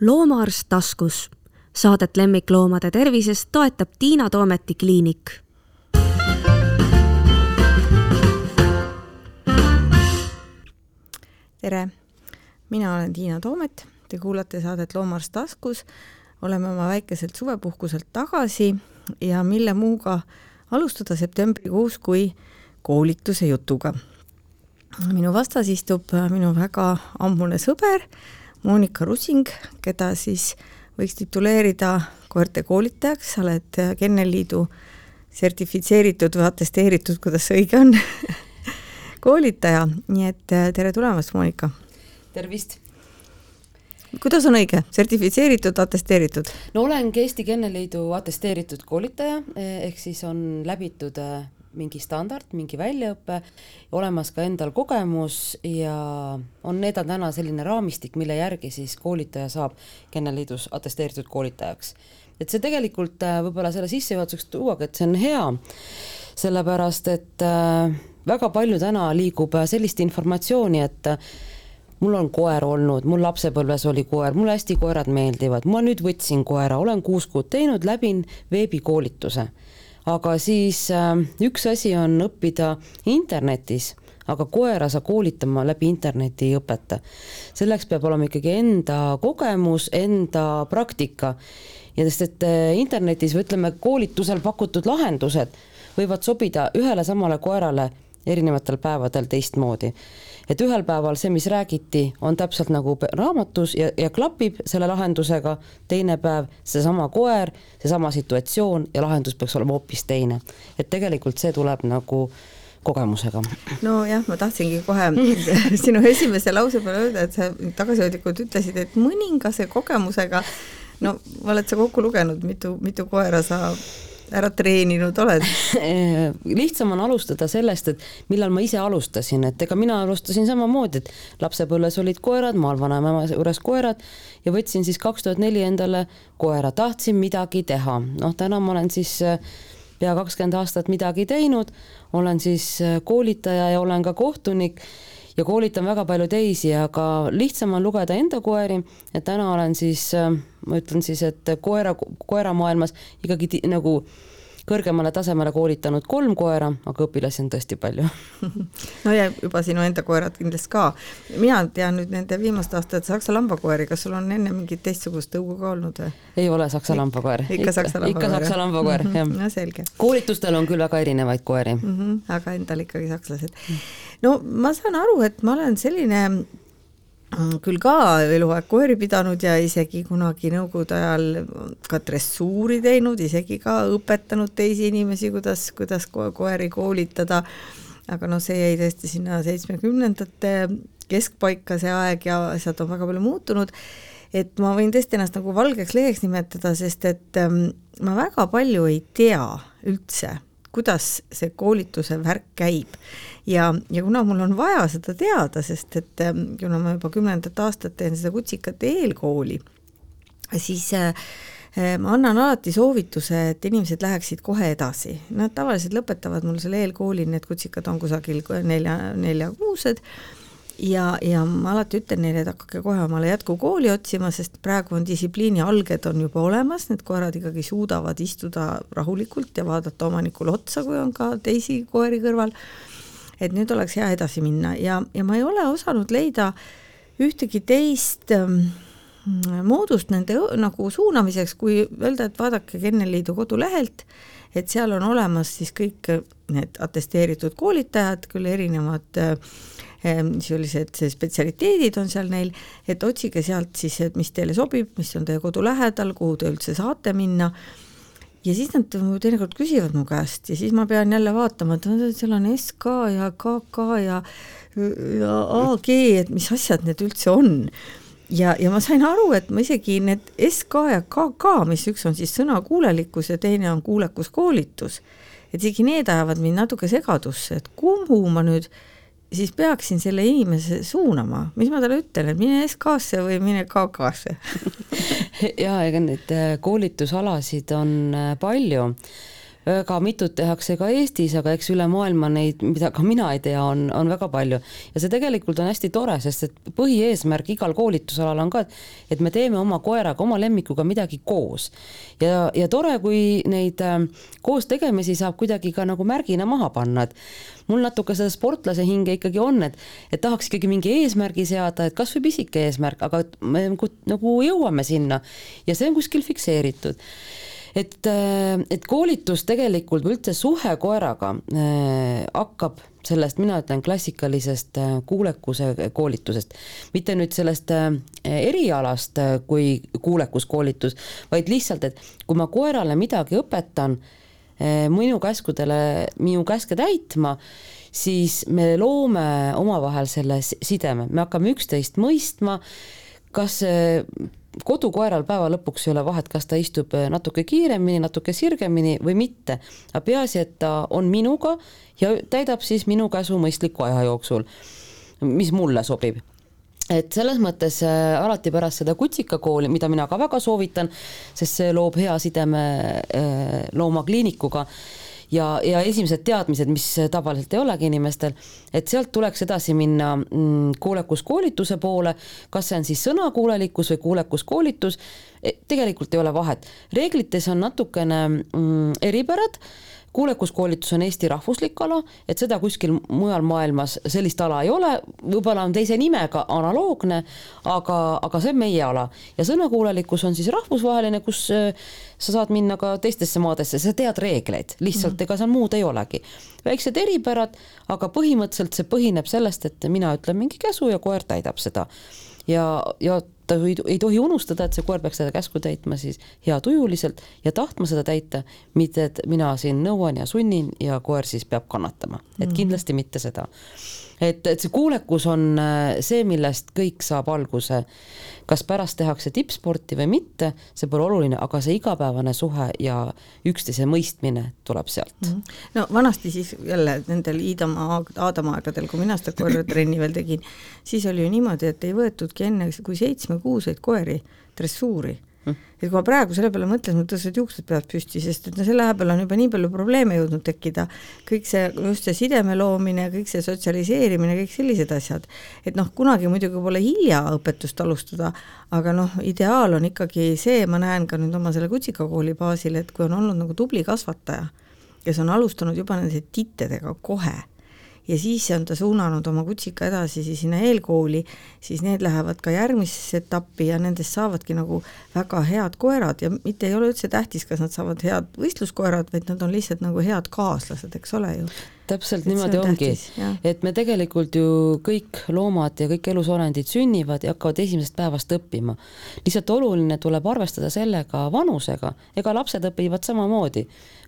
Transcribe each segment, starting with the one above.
loomaarst taskus. Saadet lemmikloomade tervisest toetab Tiina Toometi kliinik. tere, mina olen Tiina Toomet, te kuulate saadet Loomaarst taskus. oleme oma väikeselt suvepuhkuselt tagasi ja mille muuga alustada septembrikuus kui koolituse jutuga. minu vastas istub minu väga ammune sõber Monika Rusing, keda siis võiks tituleerida koerte koolitajaks, sa oled Kennelliidu sertifitseeritud või atesteeritud, kuidas see õige on koolitaja, nii et äh, tere tulemast, Monika! tervist! kuidas on õige, sertifitseeritud, atesteeritud? no olengi Eesti Kennelliidu atesteeritud koolitaja, eh, ehk siis on läbitud äh, mingi standard, mingi väljaõpe, olemas ka endal kogemus ja on need on täna selline raamistik, mille järgi siis koolitaja saab Kennelliidus atesteeritud koolitajaks. et see tegelikult äh, võib-olla selle sissejuhatuseks tuuagi, et see on hea, sellepärast et äh, väga palju täna liigub äh, sellist informatsiooni, et mul on koer olnud, mul lapsepõlves oli koer, mulle hästi koerad meeldivad, ma nüüd võtsin koera, olen kuus kuud teinud, läbin veebikoolituse aga siis äh, üks asi on õppida internetis, aga koera sa koolitama läbi interneti ei õpeta. selleks peab olema ikkagi enda kogemus, enda praktika ja sest, et äh, internetis või ütleme, koolitusel pakutud lahendused võivad sobida ühele samale koerale erinevatel päevadel teistmoodi et ühel päeval see, mis räägiti, on täpselt nagu raamatus ja, ja klapib selle lahendusega, teine päev seesama koer, seesama situatsioon ja lahendus peaks olema hoopis teine. et tegelikult see tuleb nagu kogemusega. nojah, ma tahtsingi kohe sinu esimese lause peale öelda, et sa tagasihoidlikult ütlesid, et mõningase kogemusega no oled sa kokku lugenud, mitu, mitu koera sa ära treeninud oled. Lihtsam on alustada sellest, et millal ma ise alustasin, et ega mina alustasin samamoodi, et lapsepõlves olid koerad, maal vanaema juures koerad ja võtsin siis kaks tuhat neli endale koera, tahtsin midagi teha, noh, täna ma olen siis äh, pea kakskümmend aastat midagi teinud, olen siis äh, koolitaja ja olen ka kohtunik ja koolitan väga palju teisi, aga lihtsam on lugeda enda koeri, et täna olen siis, äh, ma ütlen siis, et koera, koeramaailmas ikkagi nagu kõrgemale tasemele koolitanud kolm koera, aga õpilasi on tõesti palju no ja juba sinu enda koerad kindlasti ka. mina tean nüüd nende viimaste aastate saksa lambakoeri, kas sul on enne mingit teistsugust tõugu ka olnud või? ei ole saksa lambakoer. ikka saksa lambakoer? ikka saksa lambakoer mm, -hmm. jah. no selge. koolitustel on küll väga erinevaid koeri mm. -hmm, aga endal ikkagi sakslased. No ma saan aru, et ma olen selline Mm, küll ka eluaeg koeri pidanud ja isegi kunagi nõukogude ajal ka dressuuri teinud, isegi ka õpetanud teisi inimesi, kuidas, kuidas koeri koolitada. aga noh, see jäi tõesti sinna seitsmekümnendate keskpaika, see aeg ja asjad on väga palju muutunud. et ma võin tõesti ennast nagu valgeks leheks nimetada, sest et ähm, ma väga palju ei tea üldse kuidas see koolituse värk käib. ja, ja kuna mul on vaja seda teada, sest et ähm, kuna ma juba kümnendat aastat teen seda kutsikate eelkooli, siis äh, äh, ma annan alati soovituse, et inimesed läheksid kohe edasi. Nad tavaliselt lõpetavad mul selle eelkooli, need kutsikad on kusagil nelja, neljakuused ja, ja ma alati ütlen neile, et hakake kohe omale jätkukooli otsima, sest praegu on distsipliini alged on juba olemas, need koerad ikkagi suudavad istuda rahulikult ja vaadata omanikule otsa, kui on ka teisi koeri kõrval. et nüüd oleks hea edasi minna ja, ja ma ei ole osanud leida ühtegi teist ähm, moodust nende nagu suunamiseks, kui öelda, et vaadake Kennelliidu kodulehelt, et seal on olemas siis kõik need atesteeritud koolitajad, küll erinevad äh, sellised spetsialiteedid on seal neil, et otsige sealt siis, et mis teile sobib, mis on teie kodu lähedal, kuhu te üldse saate minna ja siis nad teinekord küsivad mu käest ja siis ma pean jälle vaatama, et seal on SK ja KK ja, ja AG, et mis asjad need üldse on. ja, ja ma sain aru, et ma isegi need SK ja KK, mis üks on siis sõnakuulelikkus ja teine on kuulekuskoolitus, et isegi need ajavad mind natuke segadusse, et kumbu ma nüüd äh, siis peaksin selle inimese suunama, mis ma talle ütlen, et mine SK-sse või mine KK-sse ja ega neid äh, koolitusalasid on äh, palju. väga mitut tehakse ka Eestis, aga eks üle maailma neid, mida ka mina ei tea, on, on väga palju. ja see tegelikult on hästi tore, sest et põhieesmärk igal koolitusalal on ka, et, me teeme oma koeraga, oma lemmikuga midagi koos. ja, ja tore, kui neid äh, koos tegemisi saab kuidagi ka nagu märgina maha panna, et mul natuke seda sportlase hinge ikkagi on, et, et tahaks ikkagi mingi eesmärgi seada, et kasvõi pisike eesmärk, aga me nagu, nagu jõuame sinna ja see on kuskil fikseeritud. Et, äh, et koolitus tegelikult või üldse suhe koeraga äh, hakkab sellest, mina ütlen klassikalisest äh, kuulekuse koolitusest, mitte nüüd sellest erialast kui kuulekuskoolitus, vaid lihtsalt, et kui ma koerale midagi õpetan, minu käskudele, minu käske täitma, siis me loome omavahel selle sideme, me hakkame üksteist mõistma, kas kodukoeral päeva lõpuks ei ole vahet, kas ta istub äh, natuke kiiremini, natuke sirgemini või mitte, aga peaasi, et ta on minuga ja täidab siis minu käsu mõistliku aja jooksul, mis mulle sobib et selles mõttes äh, alati pärast seda kutsikakooli, mida mina ka väga soovitan, sest see loob hea sideme äh, loomakliinikuga ja, ja esimesed teadmised, mis tavaliselt ei olegi inimestel, et sealt tuleks edasi minna mm, kuulekuskoolituse poole, kas see on siis sõnakuulelikkus või kuulekuskoolitus, e, tegelikult ei ole vahet. reeglites on natukene mm, eripärad kuulekuskoolitus on Eesti rahvuslik ala, et seda kuskil mujal maailmas sellist ala ei ole, võib-olla on teise nimega analoogne, aga, aga see on meie ala. Ja sõnakuulelikkus on siis rahvusvaheline, kus äh, sa saad minna ka teistesse maadesse, sa tead reegleid, lihtsalt mm -hmm. ega seal muud ei olegi. väiksed eripärad, aga põhimõtteliselt see põhineb sellest, et mina ütlen mingi käsu ja koer täidab seda. Ja, ja ta ei, ei tohi unustada, et see koer peaks seda käsku täitma siis heatujuliselt ja tahtma seda täita, mitte et mina siin nõuan ja sunnin ja koer siis peab kannatama, et mhm. kindlasti mitte seda et, et see kuulekus on äh, see, millest kõik saab alguse. kas pärast tehakse tippsporti või mitte, see pole oluline, aga see igapäevane suhe ja üksteise mõistmine tuleb sealt. -hmm. no vanasti siis jälle nendel Iidamaa, Aadama aegadel, kui mina seda koeratrenni veel tegin, siis oli ju niimoodi, et ei võetudki enne kui seitsmekuuseid koeri dressuuri et kui ma praegu selle peale mõtlen, mul tõusevad juuksed pead püsti, sest et no selle aja peal on juba nii palju probleeme jõudnud tekkida, kõik see, just see sideme loomine, kõik see sotsialiseerimine, kõik sellised asjad, et noh, kunagi muidugi pole hilja õpetust alustada, aga noh, ideaal on ikkagi see, ma näen ka nüüd oma selle kutsikakooli baasil, et kui on olnud nagu tubli kasvataja, kes on alustanud juba nende tittedega kohe ja siis on ta suunanud oma kutsika edasi siis sinna eelkooli, siis need lähevad ka järgmisesse etappi ja nendest saavadki nagu väga head koerad ja mitte ei ole üldse tähtis, kas nad saavad head võistluskoerad, vaid nad on lihtsalt nagu head kaaslased, eks ole ju täpselt et niimoodi on ongi, et me tegelikult ju kõik loomad ja kõik elusolendid sünnivad ja hakkavad esimesest päevast õppima. lihtsalt oluline tuleb arvestada sellega vanusega, ega lapsed õpivad samamoodi,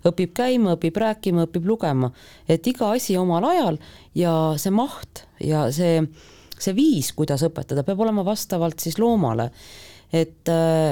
õpib käima, õpib rääkima, õpib lugema, et iga asi omal ajal ja see maht ja see, see viis, kuidas õpetada, peab olema vastavalt siis loomale. Et,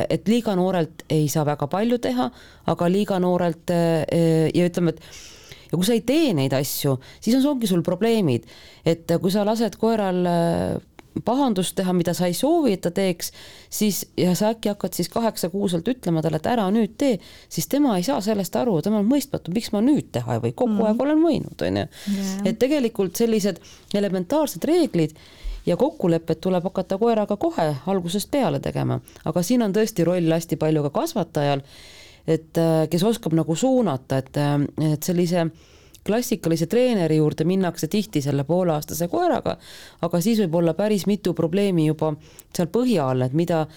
et liiga noorelt ei saa väga palju teha, aga liiga noorelt ja ütleme, et ja kui sa ei tee neid asju, siis on, ongi sul probleemid, et kui sa lased koeral äh, pahandust teha, mida sa ei soovi, et ta teeks, siis ja sa äkki hakkad siis kaheksakuuselt ütlema talle, et ära nüüd tee, siis tema ei saa sellest aru, tema on mõistmatu, miks ma nüüd teha ei või, kogu mm. aeg olen võinud, on ju. et tegelikult sellised elementaarsed reeglid ja kokkulepped tuleb hakata koeraga kohe algusest peale tegema, aga siin on tõesti roll hästi palju ka kasvatajal et äh, kes oskab nagu suunata, et, äh, et sellise klassikalise treeneri juurde minnakse tihti selle pooleaastase koeraga, aga siis võib olla päris mitu probleemi juba seal põhja all, et mida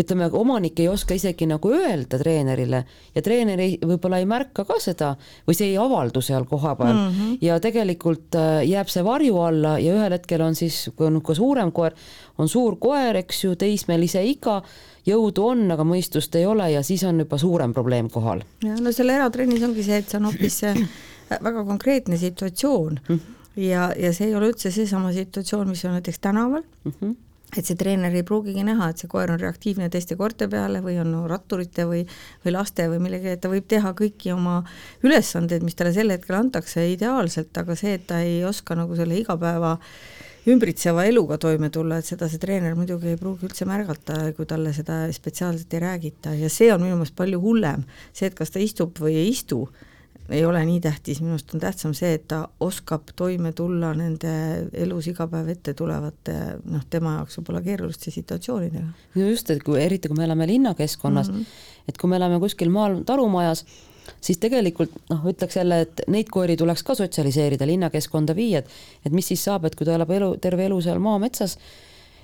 ütleme, omanik ei oska isegi nagu öelda treenerile ja treener ei, võib-olla ei märka ka seda või see ei avaldu seal kohapeal mm -hmm. ja tegelikult äh, jääb see varju alla ja ühel hetkel on siis, kui on ka suurem koer, on suur koer, eks ju, teismelise iga jõudu on, aga mõistust ei ole ja siis on juba suurem probleem kohal. ja no seal eratrennis ongi see, et see on hoopis väga konkreetne situatsioon mm -hmm. ja, ja see ei ole üldse seesama situatsioon, mis on näiteks tänaval mm. -hmm et see treener ei pruugigi näha, et see koer on reaktiivne teiste koerte peale või on no, ratturite või, või laste või millegi, et ta võib teha kõiki oma ülesandeid, mis talle sel hetkel antakse ideaalselt, aga see, et ta ei oska nagu selle igapäeva ümbritseva eluga toime tulla, et seda see treener muidugi ei pruugi üldse märgata, kui talle seda spetsiaalselt ei räägita. Ja see on minu meelest palju hullem, see, et kas ta istub või ei istu, ei ole nii tähtis, minu arust on tähtsam see, et ta oskab toime tulla nende elus iga päev ette tulevate noh, tema jaoks võib-olla keeruliste situatsioonidega. no just, et kui eriti, kui me elame linnakeskkonnas mm, -hmm. et kui me elame kuskil maal talumajas, siis tegelikult noh, ütleks jälle, et neid koeri tuleks ka sotsialiseerida, linnakeskkonda viia, et et mis siis saab, et kui ta elab elu, terve elu seal maametsas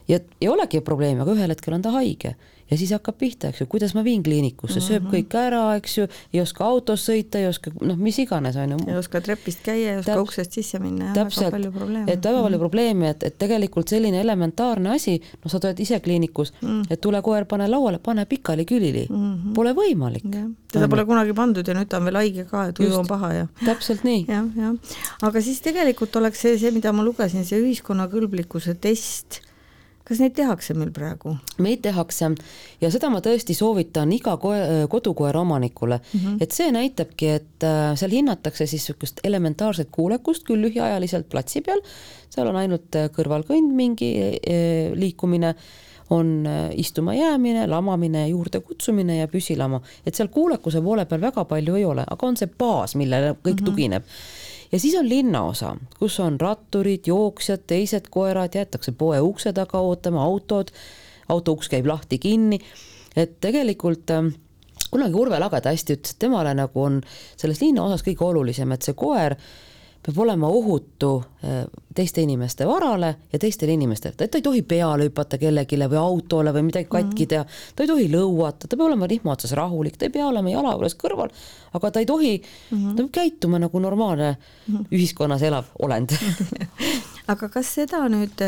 ja ei olegi probleemi, aga ühel hetkel on ta haige ja siis hakkab pihta, eks ju, kuidas ma viin kliinikusse mm, -hmm. sööb kõik ära, eks ju, ei oska autos sõita, ei oska noh, mis iganes on ju. ei oska trepist käia, ei oska Täp uksest sisse minna ja väga palju probleeme. et väga palju -hmm. probleeme, et, et tegelikult selline elementaarne asi, no sa oled ise kliinikus mm, -hmm. et tule koer, pane lauale, pane pikali külili mm, -hmm. pole võimalik. teda pole kunagi pandud ja nüüd ta on veel haige ka ja tuju on paha ja. täpselt nii. jah, jah, aga siis tegelikult oleks see, see, mida ma lugesin, see ühiskonnakõlblikkuse test kas neid tehakse meil praegu? Neid tehakse ja seda ma tõesti soovitan iga koe-, kodukoera omanikule mm, -hmm. et see näitabki, et äh, seal hinnatakse siis niisugust elementaarset kuulekust küll lühiajaliselt platsi peal, seal on ainult äh, kõrvalkõnd mingi äh, liikumine, on istuma jäämine, lamamine, juurde kutsumine ja püsilama, et seal kuulekuse poole peal väga palju ei ole, aga on see baas, millele kõik mm -hmm. tugineb ja siis on linnaosa, kus on ratturid, jooksjad, teised koerad, jäetakse poe ukse taga ootama, autod, auto uks käib lahti-kinni, et tegelikult äh, kunagi Urve Lageda hästi ütles, et temale nagu on selles linnaosas kõige olulisem, et see koer peab olema ohutu äh, teiste inimeste varale ja teistele inimestele, et ta ei tohi peale hüpata kellelegi või autole või midagi katki teha, ta ei tohi lõuata, ta peab olema rihma otsas rahulik, ta ei pea olema jala juures kõrval, aga ta ei tohi mm, -hmm. ta peab käituma nagu normaalne mm -hmm. ühiskonnas elav olend aga kas seda nüüd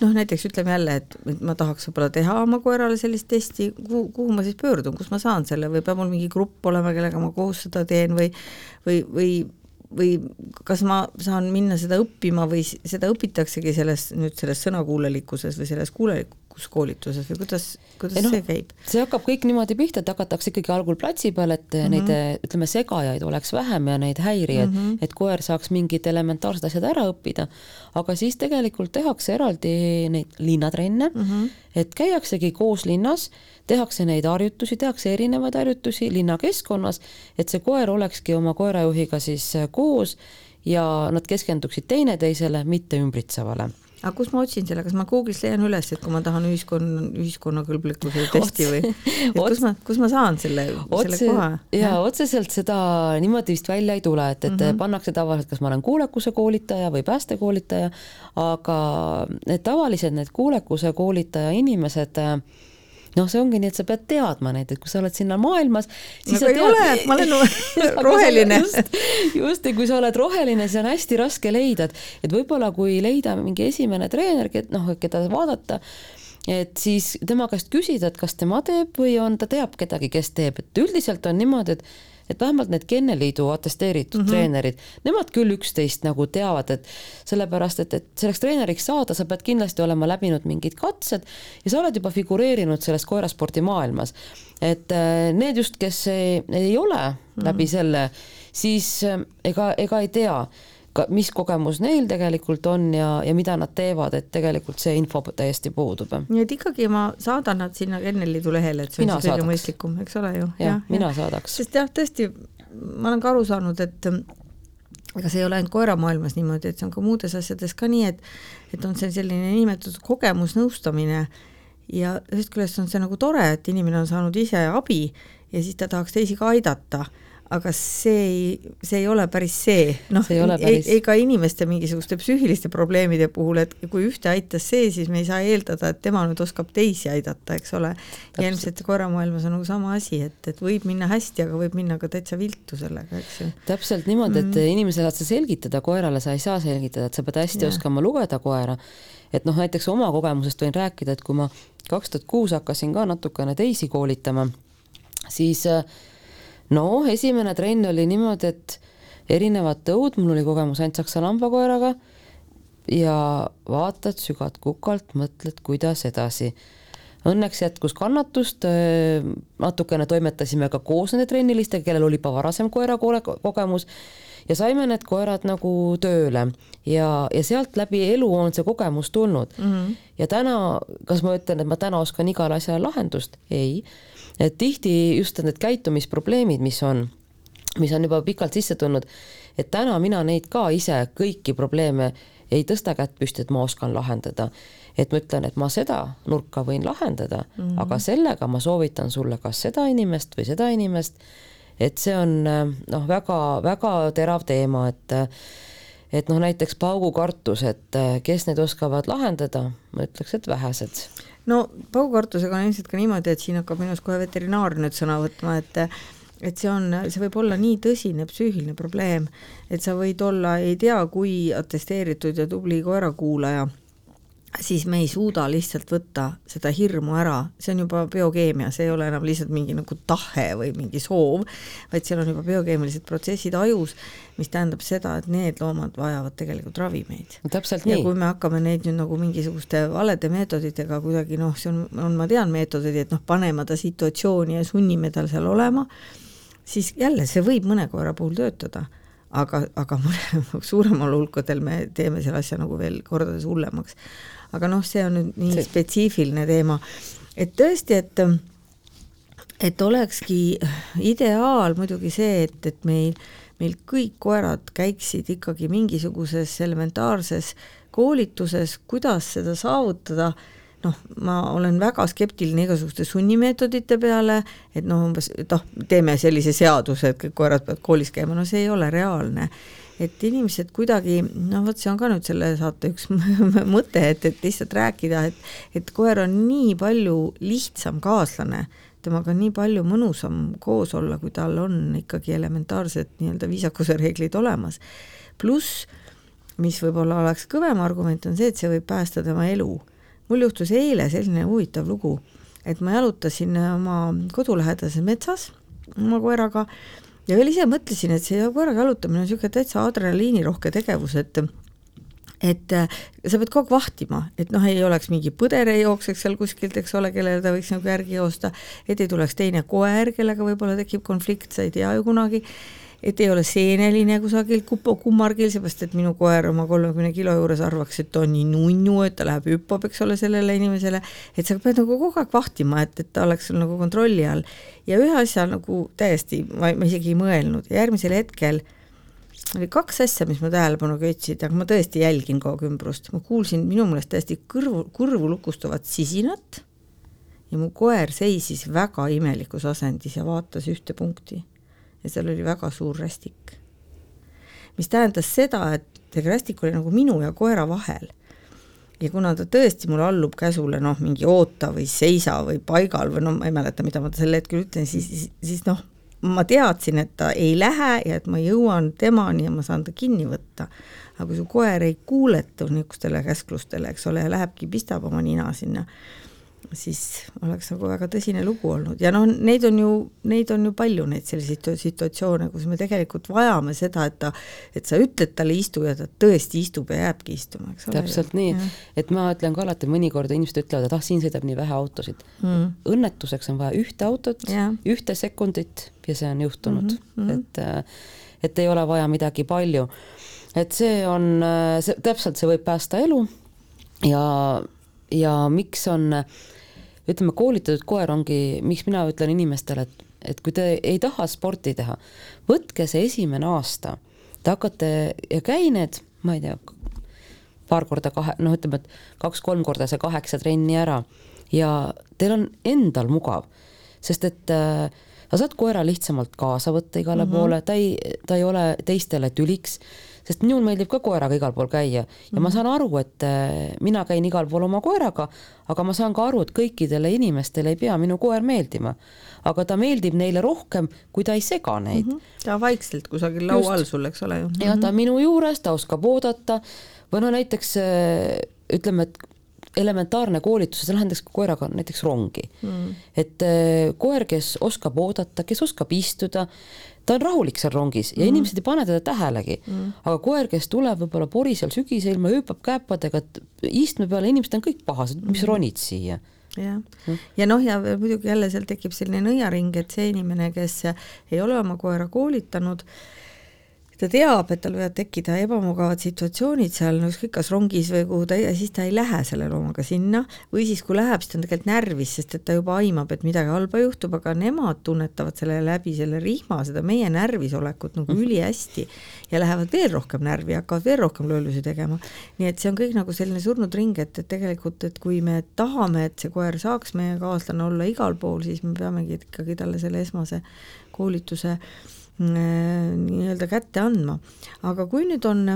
noh, näiteks ütleme jälle, et ma tahaks võib-olla teha oma koerale sellist testi, kuhu, kuhu ma siis pöördun, kus ma saan selle või peab mul mingi grupp olema, kellega ma koos seda teen või või, või või kas ma saan minna seda õppima või seda õpitaksegi selles, nüüd selles sõnakuulelikkuses või selles kuulelikus-koolituses või kuidas, kuidas no, see käib? see hakkab kõik niimoodi pihta, et hakatakse ikkagi algul platsi peal, et mm -hmm. neid ütleme, segajaid oleks vähem ja neid häirijaid mm, -hmm. et koer saaks mingid elementaarsed asjad ära õppida, aga siis tegelikult tehakse eraldi neid linnatrenne mm, -hmm. et käiaksegi koos linnas tehakse neid harjutusi, tehakse erinevaid harjutusi linnakeskkonnas, et see koer olekski oma koerajuhiga siis koos ja nad keskenduksid teineteisele, mitte ümbritsevale aga kus ma otsin selle, kas ma Google'is leian üles, et kui ma tahan ühiskonna, ühiskonnakõlblikkuse testi või, et kus ma, kus ma saan selle, selle koha? ja otseselt seda niimoodi vist välja ei tule, et, et mm -hmm. pannakse tavaliselt, kas ma olen kuulekuse koolitaja või päästekoolitaja, aga need tavalised, need kuulekuse koolitaja inimesed äh, noh, see ongi nii, et sa pead teadma neid, et kui sa oled sinna maailmas, siis nagu sa tead. ma olen roheline just, just, ja kui sa oled roheline, siis on hästi raske leida, et, et võib-olla kui leida mingi esimene treener, noh, keda vaadata, et siis tema käest küsida, et kas tema teeb või on, ta teab kedagi, kes teeb, et üldiselt on niimoodi, et et vähemalt need Kenneliidu atesteeritud mm -hmm. treenerid, nemad küll üksteist nagu teavad, et sellepärast, et, et selleks treeneriks saada, sa pead kindlasti olema läbinud mingid katsed ja sa oled juba figureerinud selles koeraspordi maailmas. et äh, need just, kes ei, ei ole mm -hmm. läbi selle, siis äh, ega, ega ei tea mis kogemus neil tegelikult on ja, ja mida nad teevad, et tegelikult see info täiesti puudub. nii et ikkagi ma saadan nad sinna Kenneliidu lehele, et see mina on siis kõige mõistlikum, eks ole ju. jah ja,, mina ja. saadaks. sest jah, tõesti, ma olen ka aru saanud, et ega see ei ole ainult koeramaailmas niimoodi, et see on ka muudes asjades ka nii, et et on see selline niinimetatud kogemusnõustamine ja ühest küljest on see nagu tore, et inimene on saanud ise abi ja siis ta tahaks teisi ka aidata aga see ei, see ei ole päris see, noh, ega inimeste mingisuguste psüühiliste probleemide puhul, et kui ühte aitas see, siis me ei saa eeldada, et tema nüüd oskab teisi aidata, eks ole. ja ilmselt koeramaailmas on nagu sama asi, et, et võib minna hästi, aga võib minna ka täitsa viltu sellega, eks ju. täpselt niimoodi, et mm. inimesele saad sa selgitada, koerale sa ei saa selgitada, et sa pead hästi ja. oskama lugeda koera. et noh, näiteks oma kogemusest võin rääkida, et kui ma kaks tuhat kuus hakkasin ka natukene teisi koolitama, siis äh, no esimene trenn oli niimoodi, et erinevad tõud, mul oli kogemus ainult saksa lambakoeraga ja vaatad sügad kukalt, mõtled, kuidas edasi. Õnneks jätkus kannatust, natukene toimetasime ka koos nende trennilistega, kellel oli juba varasem koera kogemus ja saime need koerad nagu tööle ja, ja sealt läbi elu on see kogemus tulnud mm. -hmm. ja täna, kas ma ütlen, et ma täna oskan igale asjale lahendust? ei et tihti just need käitumisprobleemid, mis on, mis on juba pikalt sisse tulnud, et täna mina neid ka ise kõiki probleeme ei tõsta kätt püsti, et ma oskan lahendada. et ma ütlen, et ma seda nurka võin lahendada mm, -hmm. aga sellega ma soovitan sulle kas seda inimest või seda inimest, et see on noh, väga-väga terav teema, et et noh, näiteks paugukartus, et kes neid oskavad lahendada, ma ütleks, et vähesed no paugukartusega on ilmselt ka niimoodi, et siin hakkab minust kohe veterinaar nüüd sõna võtma, et et see on, see võib olla nii tõsine psüühiline probleem, et sa võid olla ei tea kui atesteeritud ja tubli koerakuulaja, siis me ei suuda lihtsalt võtta seda hirmu ära, see on juba biokeemia, see ei ole enam lihtsalt mingi nagu tahe või mingi soov, vaid seal on juba biokeemilised protsessid ajus, mis tähendab seda, et need loomad vajavad tegelikult ravimeid. täpselt ja nii. kui me hakkame neid nüüd nagu mingisuguste valede meetoditega kuidagi noh, see on, on, ma tean meetodeid, et noh, paneme ta situatsiooni ja sunnime tal seal olema, siis jälle see võib mõne koera puhul töötada, aga, aga suuremal hulkadel me teeme selle asja nagu veel kordades hullemaks. Aga noh, see on nüüd nii see... spetsiifiline teema, et tõesti, et et olekski ideaal muidugi see, et, et meil, meil kõik koerad käiksid ikkagi mingisuguses elementaarses koolituses, kuidas seda saavutada. Noh, ma olen väga skeptiline igasuguste sunnimeetodite peale, et noh, umbes noh, teeme sellise seaduse, et kõik koerad peavad koolis käima, no see ei ole reaalne. Et inimesed kuidagi, noh vot see on ka nüüd selle saate üks mõte, et, et lihtsalt rääkida, et, et koer on nii palju lihtsam kaaslane, temaga on nii palju mõnusam koos olla, kui tal on ikkagi elementaarsed nii-öelda viisakuse reeglid olemas. pluss, mis võib-olla oleks kõvem argument, on see, et see võib päästa tema elu mul juhtus eile selline huvitav lugu, et ma jalutasin oma kodulähedases metsas oma koeraga ja veel ise mõtlesin, et see koeraga jalutamine on niisugune täitsa adrenaliinirohke tegevus, et et äh, sa pead kogu aeg vahtima, et noh, ei oleks mingi põder ei jookseks seal kuskilt, eks ole, kellele ta võiks nagu järgi joosta, et ei tuleks teine koer, kellega võib-olla tekib konflikt, sa ei tea ju kunagi et ei ole seeneline kusagil kummargil, seepärast et minu koer oma kolmekümne kilo juures arvaks, et ta on nii nunnu, et ta läheb hüppab, eks ole, sellele inimesele, et sa pead nagu kogu aeg vahtima, et, et ta oleks sul nagu kontrolli all. ja ühe asja nagu täiesti, ma, isegi ei mõelnud. Järgmisel hetkel oli kaks asja, mis mu tähelepanu köitsid, aga ma tõesti jälgin kogu ümbrust, ma kuulsin minu meelest täiesti kõrvu, kurvu lukustavat sisinat ja mu koer seisis väga imelikus asendis ja vaatas ühte punkti ja seal oli väga suur rästik. mis tähendas seda, et rästik oli nagu minu ja koera vahel. ja kuna ta tõesti mulle allub käsule noh, mingi oota või seisa või paigal või no ma ei mäleta, mida ma sel hetkel ütlen, siis, siis, siis noh, ma teadsin, et ta ei lähe ja et ma jõuan temani ja ma saan ta kinni võtta. aga kui su koer ei kuuletu niisugustele käsklustele, eks ole, ja lähebki, pistab oma nina sinna siis oleks nagu väga tõsine lugu olnud. Ja noh, neid on ju, neid on ju palju, neid selliseid situatsioone, kus me tegelikult vajame seda, et ta, et sa ütled talle istu ja ta tõesti istub ja jääbki istuma, eks ole. täpselt nii, et ma ütlen ka alati, mõnikord inimesed ütlevad, et ah, siin sõidab nii vähe autosid. Mm.. õnnetuseks on vaja ühte autot, ühte sekundit ja see on juhtunud. Mm, -hmm. et, äh, et ei ole vaja midagi palju. et see on, äh, see täpselt, see võib päästa elu. Ja, ja miks on äh, ütleme, koolitatud koer ongi, miks mina ütlen inimestele, et, et kui te ei taha sporti teha, võtke see esimene aasta, te hakkate ja käi need, ma ei tea, paar korda kahe, noh, ütleme, et kaks-kolm korda see kaheksa trenni ära. Ja teil on endal mugav, sest et äh, sa saad koera lihtsamalt kaasa võtta igale mm -hmm. poole, ta ei, ta ei ole teistele tüliks sest minul meeldib ka koeraga igal pool käia ja mm -hmm. ma mhm. saan aru, et äh, mina käin igal pool oma koeraga, aga ma saan ka aru, et kõikidele inimestele ei pea minu koer meeldima. aga ta meeldib neile rohkem, kui ta ei sega neid mm. -hmm. ta vaikselt kusagil laua all sul, eks ole ju. jah, ta on minu juures, ta oskab oodata või no näiteks äh, ütleme, et elementaarne koolitus, sa lähed koeraga näiteks rongi mm.. et äh, koer, kes oskab oodata, kes oskab istuda, ta on rahulik seal rongis ja mm. inimesed ei pane teda tähelegi mm.. aga koer, kes tuleb võib-olla porisel sügiseilma, hüüpab käppadega istme peale, inimesed on kõik pahased, mis mm. ronid siia jah mm., ja noh, ja muidugi jälle seal tekib selline nõiaring, et see inimene, kes ei ole oma koera koolitanud, ta teab, et tal võivad tekkida ebamugavad situatsioonid seal, no ükskõik kas rongis või kuhu ta ja siis ta ei lähe selle loomaga sinna või siis, kui läheb, siis ta on tegelikult närvis, sest et ta juba aimab, et midagi halba juhtub, aga nemad tunnetavad selle läbi selle rihma, seda meie närvisolekut nagu mhm. ülihästi ja lähevad veel rohkem närvi, hakkavad veel rohkem lollusi tegema. nii et see on kõik nagu selline surnud ring, et, et tegelikult, et kui me tahame, et see koer saaks meie kaaslane olla igal pool, siis me peamegi ikkagi talle selle esmase koolituse äh, Äh, nii-öelda kätte andma. aga kui nüüd on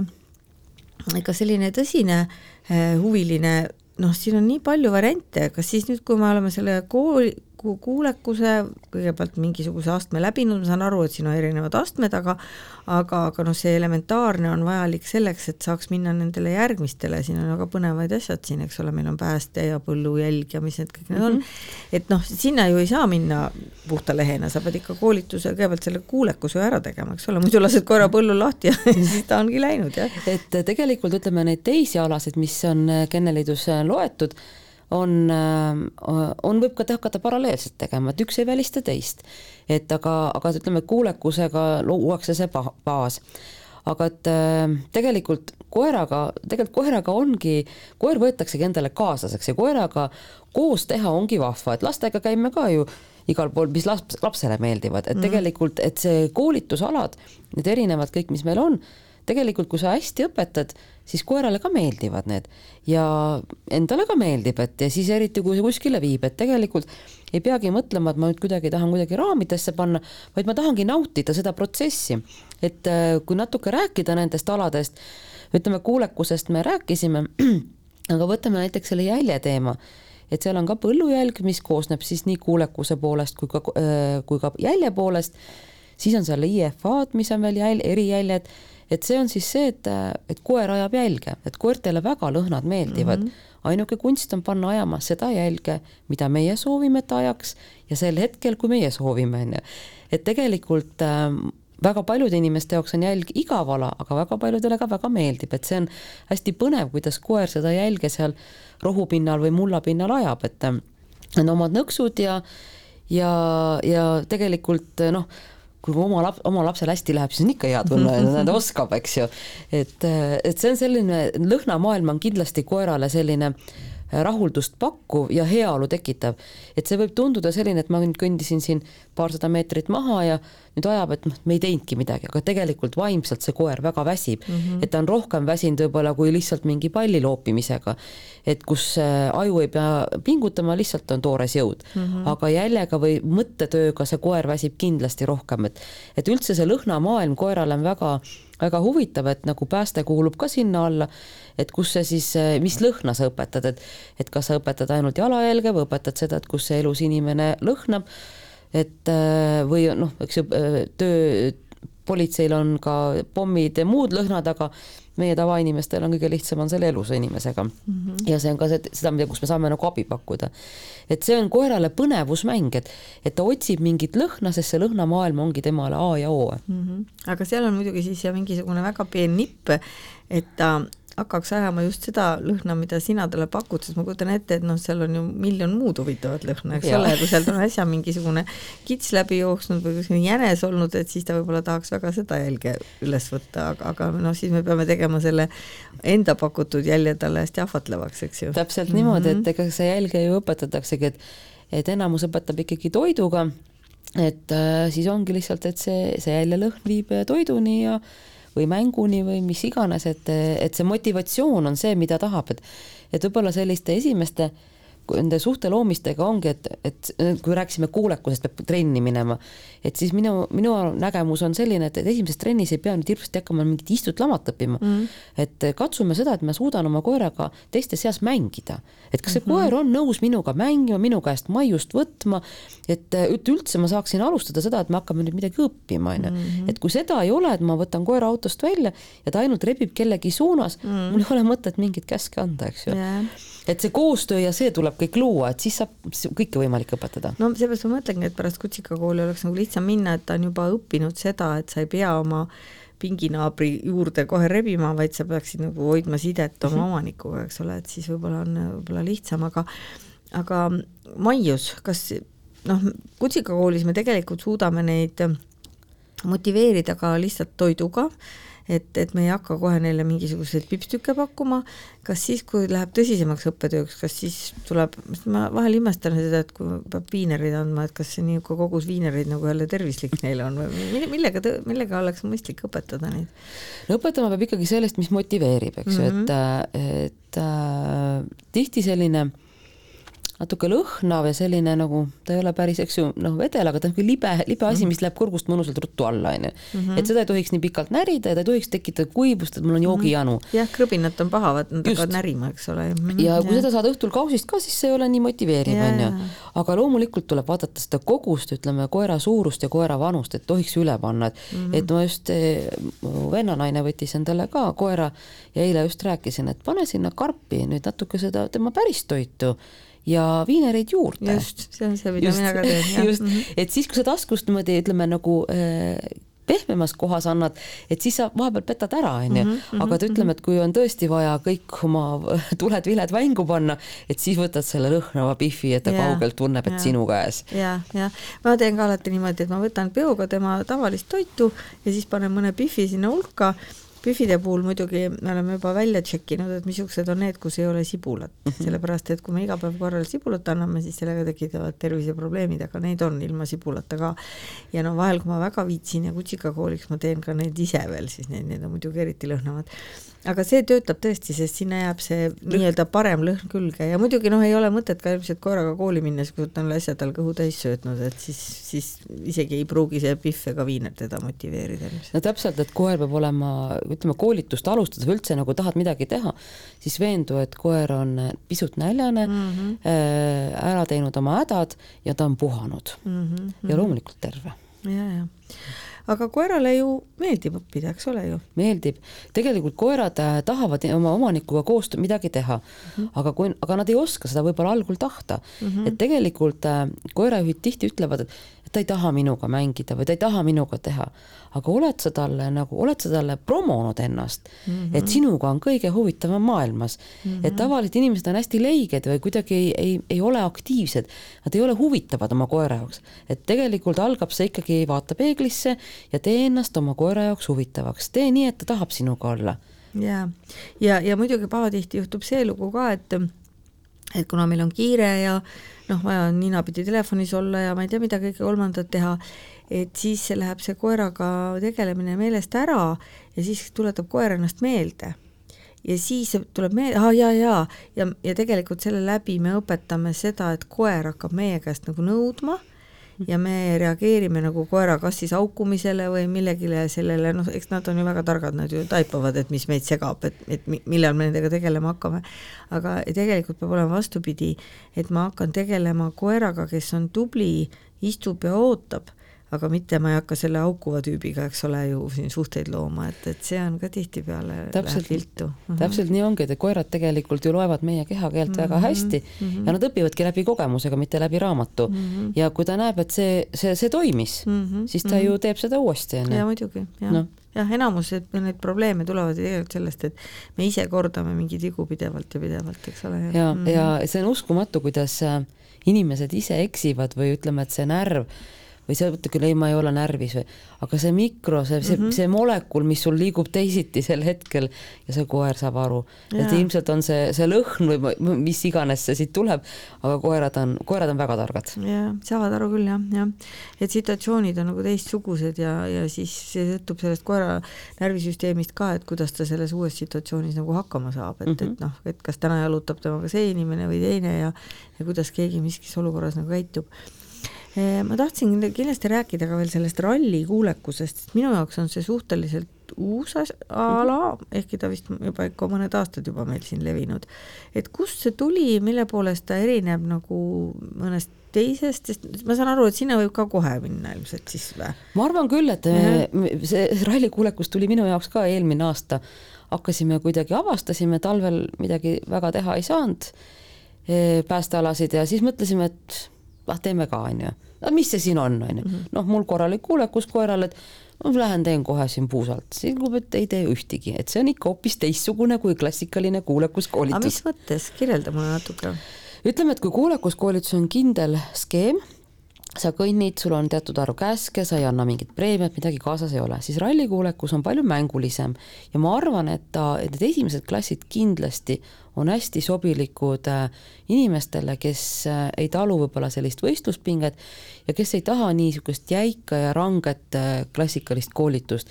ikka selline tõsine äh, huviline, noh, siin on nii palju variante, kas siis nüüd, kui me oleme selle kooli, kuulekuse kõigepealt mingisuguse astme läbinud, ma saan aru, et siin on erinevad astmed, aga aga, aga noh, see elementaarne on vajalik selleks, et saaks minna nendele järgmistele, siin on väga põnevaid asjad siin, eks ole, meil on pääste ja põllujälg ja mis need kõik need mm -hmm. on. Mhm. et noh, sinna ju ei saa minna puhta lehena, sa pead ikka koolituse kõigepealt selle kuulekuse ära tegema, eks ole, muidu lased koera põllul lahti ja siis ta ongi läinud, jah. et tegelikult ütleme, neid teisi alasid, mis on Kenneliidus loetud, on, äh, on, võib ka hakata paralleelselt tegema, et üks ei välista teist. et aga, aga ütleme, kuulekusega luuakse see baas. aga et äh, tegelikult koeraga, tegelikult koeraga ongi, koer võetaksegi endale kaaslaseks ja koeraga koos teha ongi vahva, et lastega käime ka ju igal pool, mis laps, lapsele meeldivad, et mm. tegelikult, et see koolitusalad, need erinevad kõik, mis meil on, tegelikult kui sa hästi õpetad, siis koerale ka meeldivad need. Ja endale ka meeldib, et ja siis eriti, kui see kuskile viib, et tegelikult ei peagi mõtlema, et ma nüüd kuidagi tahan kuidagi raamidesse panna, vaid ma tahangi nautida seda protsessi. et äh, kui natuke rääkida nendest aladest, ütleme kuulekusest me rääkisime, aga võtame näiteks selle jälje teema. Et seal on ka põllujälg, mis koosneb siis nii kuulekuse poolest kui ka, äh, kui ka jälje poolest, siis on seal IFA-d, mis on veel jäl-, erijäljed et see on siis see, et, et koer ajab jälge, et koertele väga lõhnad meeldivad mm. -hmm ainuke kunst on panna ajama seda jälge, mida meie soovime, et ajaks ja sel hetkel, kui meie soovime, on ju. et tegelikult äh, väga paljude inimeste jaoks on jälg igav ala, aga väga paljudele ka väga meeldib, et see on hästi põnev, kuidas koer seda jälge seal rohupinnal või mullapinnal ajab, et äh, on omad nõksud ja ja, ja tegelikult noh, kui oma laps, oma lapsel hästi läheb, siis on ikka hea tunne, ta oskab, eks ju. et, et see on selline, lõhnamaailm on kindlasti koerale selline äh, rahuldust pakkuv ja heaolu tekitav. et see võib tunduda selline, et ma nüüd kõndisin siin paarsada meetrit maha ja nüüd ajab, et noh, me ei teinudki midagi, aga tegelikult vaimselt see koer väga väsib mm, -hmm. et ta on rohkem väsinud võib-olla kui lihtsalt mingi palli loopimisega. et kus äh, aju ei pea pingutama, lihtsalt on toores jõud mm, -hmm. aga jäljega või mõttetööga see koer väsib kindlasti rohkem, et et üldse see lõhnamaailm koerale on väga väga huvitav, et nagu pääste kuulub ka sinna alla, et kus see siis, mis lõhna sa õpetad, et et kas sa õpetad ainult jalajälge või õpetad seda, et kus see elus inimene lõhnab, et või noh, eks ju, töö, politseil on ka pommid ja muud lõhnad, aga meie tavainimestel on kõige lihtsam on selle elusa inimesega mm. -hmm. ja see on ka see, seda, mida, kus me saame nagu abi pakkuda. et see on koerale põnevusmäng, et, et ta otsib mingit lõhna, sest see lõhnamaailm ongi temale A ja O mm. -hmm. aga seal on muidugi siis mingisugune väga peen nipp, et ta hakkaks ajama just seda lõhna, mida sina talle pakud, sest ma kujutan ette, et noh, seal on ju miljon muud huvitavat lõhna, eks ole, kui sealt on äsja mingisugune kits läbi jooksnud või kuskil jänes olnud, et siis ta võib-olla tahaks väga seda jälge üles võtta, aga, aga noh, siis me peame tegema selle enda pakutud jälje talle hästi ahvatlevaks, eks ju. täpselt mm -hmm. niimoodi, et ega see jälge ju õpetataksegi, et et enamus õpetab ikkagi toiduga, et äh, siis ongi lihtsalt, et see, see jäljelõhn viib toiduni ja või mänguni või mis iganes, et, et see motivatsioon on see, mida tahab, et et võib-olla selliste esimeste nende suhte loomistega ongi, et, et kui rääkisime kuulekusest, peab trenni minema, et siis minu, minu nägemus on selline, et, et esimeses trennis ei pea nüüd hirmsasti hakkama mingit istut-lamat õppima mm. -hmm. et katsume seda, et ma suudan oma koeraga teiste seas mängida. et kas see mm -hmm. koer on nõus minuga mängima, minu käest maiust võtma, et, üldse ma saaksin alustada seda, et me hakkame nüüd midagi õppima, onju. Mhm. et kui seda ei ole, et ma võtan koera autost välja ja ta ainult rebib kellegi suunas mm, -hmm. mul ei ole mõtet mingeid käske anda, eks ju yeah et see koostöö ja see tuleb kõik luua, et siis saab kõike võimalik õpetada. no seepärast ma mõtlengi, et pärast kutsikakooli oleks nagu lihtsam minna, et ta on juba õppinud seda, et sa ei pea oma pinginaabri juurde kohe rebima, vaid sa peaksid nagu hoidma sidet oma -hmm. omanikuga, eks ole, et siis võib-olla on võib-olla lihtsam, aga aga Maius, kas noh, kutsikakoolis me tegelikult suudame neid motiveerida ka lihtsalt toiduga, et, et me ei hakka kohe neile mingisuguseid pipstükke pakkuma, kas siis, kui läheb tõsisemaks õppetööks, kas siis tuleb, ma vahel imestan seda, et kui peab viinereid andma, et kas see niisugune kogus viinereid nagu jälle tervislik neile on või millega, millega oleks mõistlik õpetada neid? no õpetama peab ikkagi sellest, mis motiveerib, eks ju mm -hmm., et, et äh, tihti selline äh, natuke lõhnav ja selline nagu, ta ei ole päris, eks ju, noh, vedel, aga ta on niisugune libe, libe asi, mis läheb kurgust mõnusalt ruttu alla, onju. Mhm. et seda ei tohiks nii pikalt närida ja ta ei tohiks tekitada kuivust, et mul on joogijanu. Mhm. jah, krõbinat on paha, vaat nad hakkavad närima, eks ole. Mhm, ja kui ja. seda saada õhtul kausist ka, siis see ei ole nii motiveeriv, onju. aga loomulikult tuleb vaadata seda kogust, ütleme, koera suurust ja koera vanust, et tohiks üle panna, et mm, -hmm. et ma just, eh, mu vennanaine võttis endale ka koera ja eile just rääkisin, et pane sinna karpi nüüd natuke seda tema päris toitu ja viinereid juurde. just, see on see, mida just, mina ka teen. just mm, -hmm. et siis, kui sa taskust niimoodi ütleme nagu äh, pehmemas kohas annad, et siis sa vahepeal petad ära, onju. Mhm, mhm, aga et ütleme, et kui on tõesti vaja kõik oma tuled-viled mängu panna, et siis võtad selle lõhnava pihvi, et ta ja, kaugelt tunneb, et ja, sinu käes. ja, ja ma teen ka alati niimoodi, et ma võtan peoga tema tavalist toitu ja siis panen mõne pihvi sinna hulka Pühvide puhul muidugi me oleme juba välja tšekkinud, et missugused on need, kus ei ole sibulat mm, -hmm. sellepärast et kui me iga päev korral sibulat anname, siis sellega tekitavad terviseprobleemid, aga neid on ilma sibulata ka. ja no vahel, kui ma väga viitsin ja kutsikakooliks, ma teen ka neid ise veel, siis need, need on muidugi eriti lõhnavad aga see töötab tõesti, sest sinna jääb see nii-öelda parem lõhn külge ja muidugi noh, ei ole mõtet ka ilmselt koeraga kooli minnes, kui ta on äsja tal kõhu täis söötnud, et siis, siis isegi ei pruugi see pihv ega viiner teda motiveerida. no täpselt, et koer peab olema, ütleme koolitust alustades või üldse nagu tahad midagi teha, siis veendu, et koer on pisut näljane mm, -hmm. ära teinud oma hädad ja ta on puhanud mm -hmm. ja loomulikult terve. ja, ja aga koerale ju meeldib õppida, eks ole ju? meeldib, tegelikult koerad äh, tahavad oma omanikuga koos midagi teha mm, -hmm. aga kui, aga nad ei oska seda võib-olla algul tahta mm, -hmm. et tegelikult äh, koerajuhid tihti ütlevad, et ta ei taha minuga mängida või ta ei taha minuga teha. aga oled sa talle nagu, oled sa talle promonud ennast mm, -hmm. et sinuga on kõige huvitavam maailmas mm. -hmm. et tavalised inimesed on hästi leiged või kuidagi ei, ei, ei ole aktiivsed, nad ei ole huvitavad oma koera jaoks. et tegelikult algab see ikkagi, vaata peeglisse ja tee ennast oma koera jaoks huvitavaks, tee nii, et ta tahab sinuga olla. ja, ja, ja muidugi pahatihti juhtub see lugu ka, et et kuna meil on kiire ja noh, vaja on ninapidi telefonis olla ja ma ei tea, mida kõike kolmandat teha, et siis läheb see koeraga tegelemine meelest ära ja siis tuletab koer ennast meelde. ja siis tuleb meelde, aa jaa, jaa, ja, ja tegelikult selle läbi me õpetame seda, et koer hakkab meie käest nagu nõudma ja me reageerime nagu koera kas siis haukumisele või millegile sellele, noh, eks nad on ju väga targad, nad ju taipavad, et mis meid segab, et, et millal me nendega tegelema hakkame. aga tegelikult peab olema vastupidi, et ma hakkan tegelema koeraga, kes on tubli, istub ja ootab aga mitte ma ei hakka selle haukuva tüübiga, eks ole ju, siin suhteid looma, et, et see on ka tihtipeale läheb viltu mm. -hmm. täpselt nii ongi, et koerad tegelikult ju loevad meie kehakeelt mm -hmm. väga mhm, hästi mm -hmm. ja nad õpivadki läbi kogemusega, mitte läbi raamatu mm. -hmm. ja kui ta näeb, et see, see, see toimis mm, -hmm. siis ta mm -hmm. ju teeb seda uuesti, onju. jaa, muidugi, jah no jah, enamus neid probleeme tulevad ju tegelikult sellest, et me ise kordame mingeid vigu pidevalt ja pidevalt, eks ole. ja mm, -hmm. ja see on uskumatu, kuidas äh, inimesed ise eksivad või ütleme, et see närv või sa ütled küll, ei, ma ei ole närvis või, aga see mikro, see, see mm, -hmm. see molekul, mis sul liigub teisiti sel hetkel ja see koer saab aru, et ilmselt on see, see lõhn või mis iganes see siit tuleb, aga koerad on, koerad on väga targad. jah, saavad aru küll jah, jah. et situatsioonid on nagu teistsugused ja, ja siis see sõltub sellest koera närvisüsteemist ka, et kuidas ta selles uues situatsioonis nagu hakkama saab, et mm, -hmm. et mhm. noh, et kas täna jalutab temaga see inimene või teine ja ja kuidas keegi miskis olukorras nagu käitub ma tahtsin kindlasti rääkida ka veel sellest ralli kuulekusest, sest minu jaoks on see suhteliselt uus ala, ehkki ta vist juba ikka mõned aastad juba meil siin levinud. et kust see tuli, mille poolest ta erineb nagu mõnest teisest, sest ma saan aru, et sinna võib ka kohe minna ilmselt siis või? ma arvan küll, et mm -hmm. see rallikuulekus tuli minu jaoks ka eelmine aasta, hakkasime kuidagi, avastasime, talvel midagi väga teha ei saanud, eh, päästealasid ja siis mõtlesime, et ah teeme ka, onju. no mis see siin on, onju. Mhm. noh, mul korralik kuulekus koeral, et ma lähen teen kohe siin puusalt, selgub, et ei tee ühtegi, et see on ikka hoopis teistsugune kui klassikaline kuulekuskoolitus. aga mis mõttes, kirjelda mulle natuke. ütleme, et kui kuulekuskoolitus on kindel skeem, sa kõnnid, sul on teatud arv käske, sa ei anna mingit preemiat, midagi kaasas ei ole, siis rallikuulekus on palju mängulisem ja ma arvan, et ta, et need esimesed klassid kindlasti on hästi sobilikud äh, inimestele, kes äh, ei talu võib-olla sellist võistluspinget ja kes ei taha niisugust jäika ja ranget äh, klassikalist koolitust.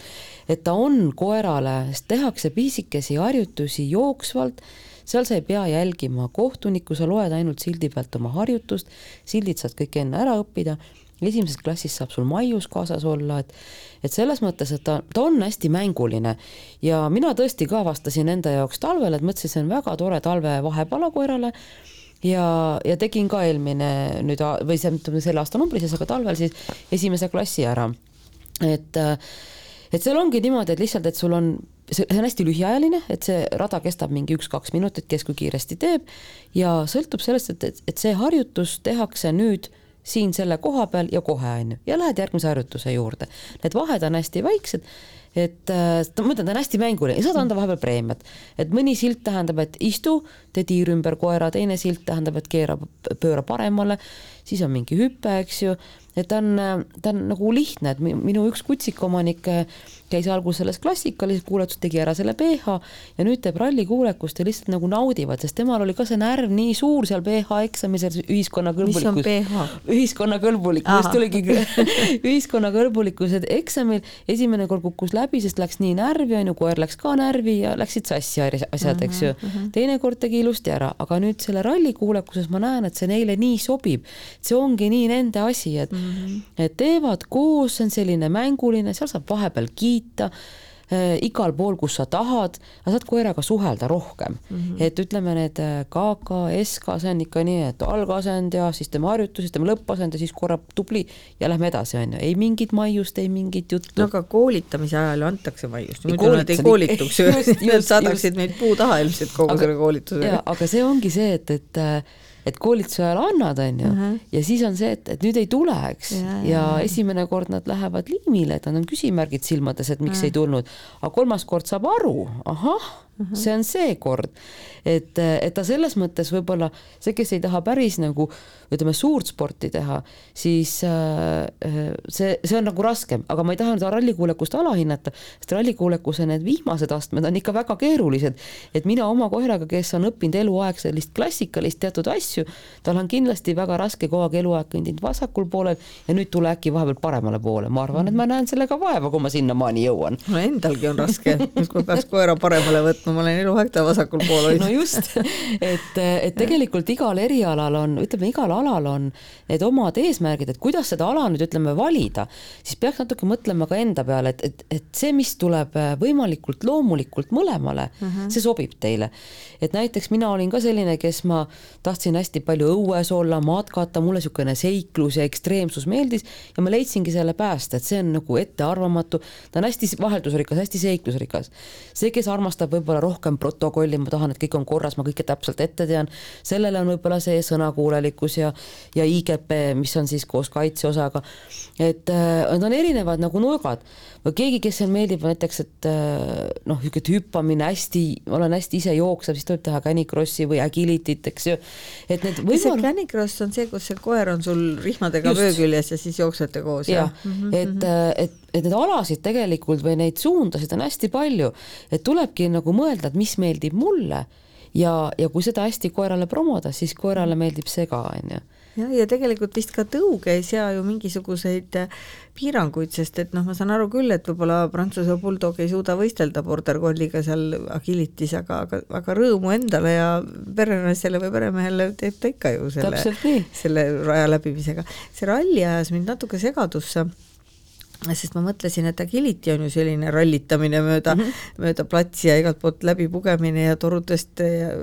et ta on koerale, sest tehakse pisikesi harjutusi jooksvalt seal sa ei pea jälgima kohtunikku, sa loed ainult sildi pealt oma harjutust, sildid saad kõik enne ära õppida, esimeses klassis saab sul maius kaasas olla, et et selles mõttes, et ta, ta on hästi mänguline. Ja mina tõesti ka avastasin enda jaoks talvel, et mõtlesin, see on väga tore talve vahepala koerale. Ja, ja tegin ka eelmine nüüd või see, ütleme selle aasta numbri sees, aga talvel siis esimese klassi ära. et, et seal ongi niimoodi, et lihtsalt, et sul on see on hästi lühiajaline, et see rada kestab mingi üks-kaks minutit, kes kui kiiresti teeb. Ja sõltub sellest, et, et, et see harjutus tehakse nüüd siin selle koha peal ja kohe on ju, ja lähed järgmise harjutuse juurde. Need vahed on hästi väiksed, et äh, ma ütlen, ta on hästi mänguline ja saad anda vahepeal preemiat, et mõni silt tähendab, et istu, tee tiir ümber koera, teine silt tähendab, et keera, pööra paremale, siis on mingi hüpe, eks ju et ta on, ta on nagu lihtne, et minu üks kutsikomanik käis alguses selles klassikalises kuuletuses, tegi ära selle PH ja nüüd teeb rallikuulekust ja lihtsalt nagu naudivad, sest temal oli ka see närv nii suur seal PH eksamil, seal ühiskonnakõlbulikkus. mis on PH? ühiskonnakõlbulikkus tuligi ühiskonnakõlbulikkuse eksamil, esimene kord kukkus läbi, sest läks nii närvi, onju, koer läks ka närvi ja läksid sassi asjad, eks ju. Mhm, mhm. teinekord tegi ilusti ära, aga nüüd selle rallikuulekuses ma näen, et see neile nii sobib. see ongi nii nende asi, et mm, -hmm. et teevad koos, see on selline mänguline, seal saab vahepeal kiita äh, igal pool, kus sa tahad, sa saad koeraga suhelda rohkem mm. -hmm. et ütleme, need KK, äh, SK, see on ikka nii, et algasend ja siis teeme harjutusi, teeme lõppasend ja siis korra tubli ja lähme edasi, on ju, ei mingit maiust, ei mingit juttu. no aga koolitamise ajal antakse maiust, muidu nad ei koolituks ju, nad saadaksid meid puu taha ilmselt kogu aga, selle koolituse. aga see ongi see, et, et äh, et koolituse ajal annad, onju. Ja siis on see, et, et nüüd ei tule, eks, ja, ja, ja esimene kord nad lähevad liimile, et nad on küsimärgid silmades, et miks -huh. ei tulnud, aga kolmas kord saab aru, ahah. See on see kord, et, et ta selles mõttes võib-olla see, kes ei taha päris nagu ütleme, suurt sporti teha, siis äh, see, see on nagu raskem, aga ma ei taha nüüd rallikuulekust alahinnata, sest rallikuulekuse need viimased astmed on ikka väga keerulised. et mina oma koeraga, kes on õppinud eluaeg sellist klassikalist teatud asju, tal on kindlasti väga raske kogu aeg eluaeg kõndinud vasakul poolel ja nüüd tule äkki vahepeal paremale poole, ma arvan, et ma näen sellega vaeva, kui ma sinnamaani jõuan. no endalgi on raske, kui peaks koera paremale võtma, ma olen eluaeg ta vasakul pool hoidnud. no just, et, et tegelikult igal erialal on, ütleme igal alal on need omad eesmärgid, et kuidas seda ala nüüd ütleme valida, siis peaks natuke mõtlema ka enda peale, et, et, et see, mis tuleb äh, võimalikult loomulikult mõlemale mhm. -huh. see sobib teile. et näiteks mina olin ka selline, kes ma tahtsin hästi palju õues olla, matkata, mulle niisugune seiklus ja ekstreemsus meeldis ja ma leidsingi selle pääste, et see on nagu ettearvamatu, ta on hästi vaheldusrikas, hästi seiklusrikas. see, kes armastab võib-olla rohkem protokolli, ma tahan, et kõik on korras, ma kõike täpselt ette tean, sellele on võib-olla see sõnakuulelikkus ja ja IGP, mis on siis koos kaitseosaga. et äh, need on erinevad nagu nurgad või keegi, kes meeldib näiteks, et äh, noh, niisugune hüppamine hästi, olen hästi ise jooksev, siis tuleb teha canicrossi või agility't, eks ju. et need võimal... see canicross on see, kus see koer on sul rihmadega vöö küljes ja siis jooksete koos ja, ja? -hmm. et, mhm. äh, et, et neid alasid tegelikult või neid suundasid on hästi palju, et tulebki nagu mõelda, et mis meeldib mulle ja, ja kui seda hästi koerale promoda, siis koerale meeldib see ka, on ju. Jah, ja tegelikult vist ka tõuge ei sea ju mingisuguseid äh, piiranguid, sest et noh, ma saan aru küll, et võib-olla Prantsuse bulldog ei suuda võistelda border colliga seal agilitis, aga, aga, aga rõõmu endale ja perenaisele või peremehele teeb ta ikka ju selle, selle raja läbimisega. see ralli ajas mind natuke segadusse sest ma mõtlesin, et agility on ju selline rallitamine mööda mm, -hmm. mööda platsi ja igalt poolt läbi pugemine ja torudest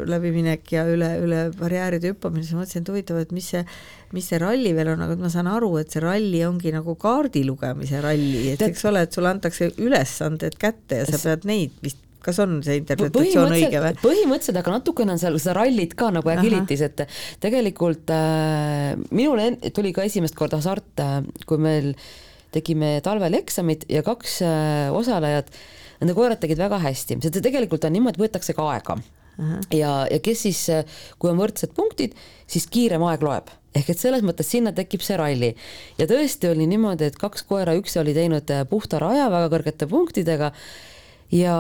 läbiminek ja üle, üle barjääride hüppamine, siis ma mõtlesin, et huvitav, et mis see, mis see ralli veel on, aga ma saan aru, et see ralli ongi nagu kaardi lugemise ralli, et eks ole, et sulle antakse ülesanded kätte ja sa pead neid vist kas on see interpretatsioon õige või? põhimõtteliselt, aga natukene on seal seda rallit ka nagu agilitis, et tegelikult äh, minule tuli ka esimest korda hasart äh,, kui meil äh, tegime talvel eksamid ja kaks äh, osalejat, nende koerad tegid väga hästi, see tegelikult on niimoodi, võetakse ka aega. Ja, ja kes siis, äh, kui on võrdsed punktid, siis kiirem aeg loeb. Ehk et selles mõttes sinna tekib see ralli. Ja tõesti oli niimoodi, et kaks koera, üks oli teinud äh, puhta raja väga kõrgete punktidega ja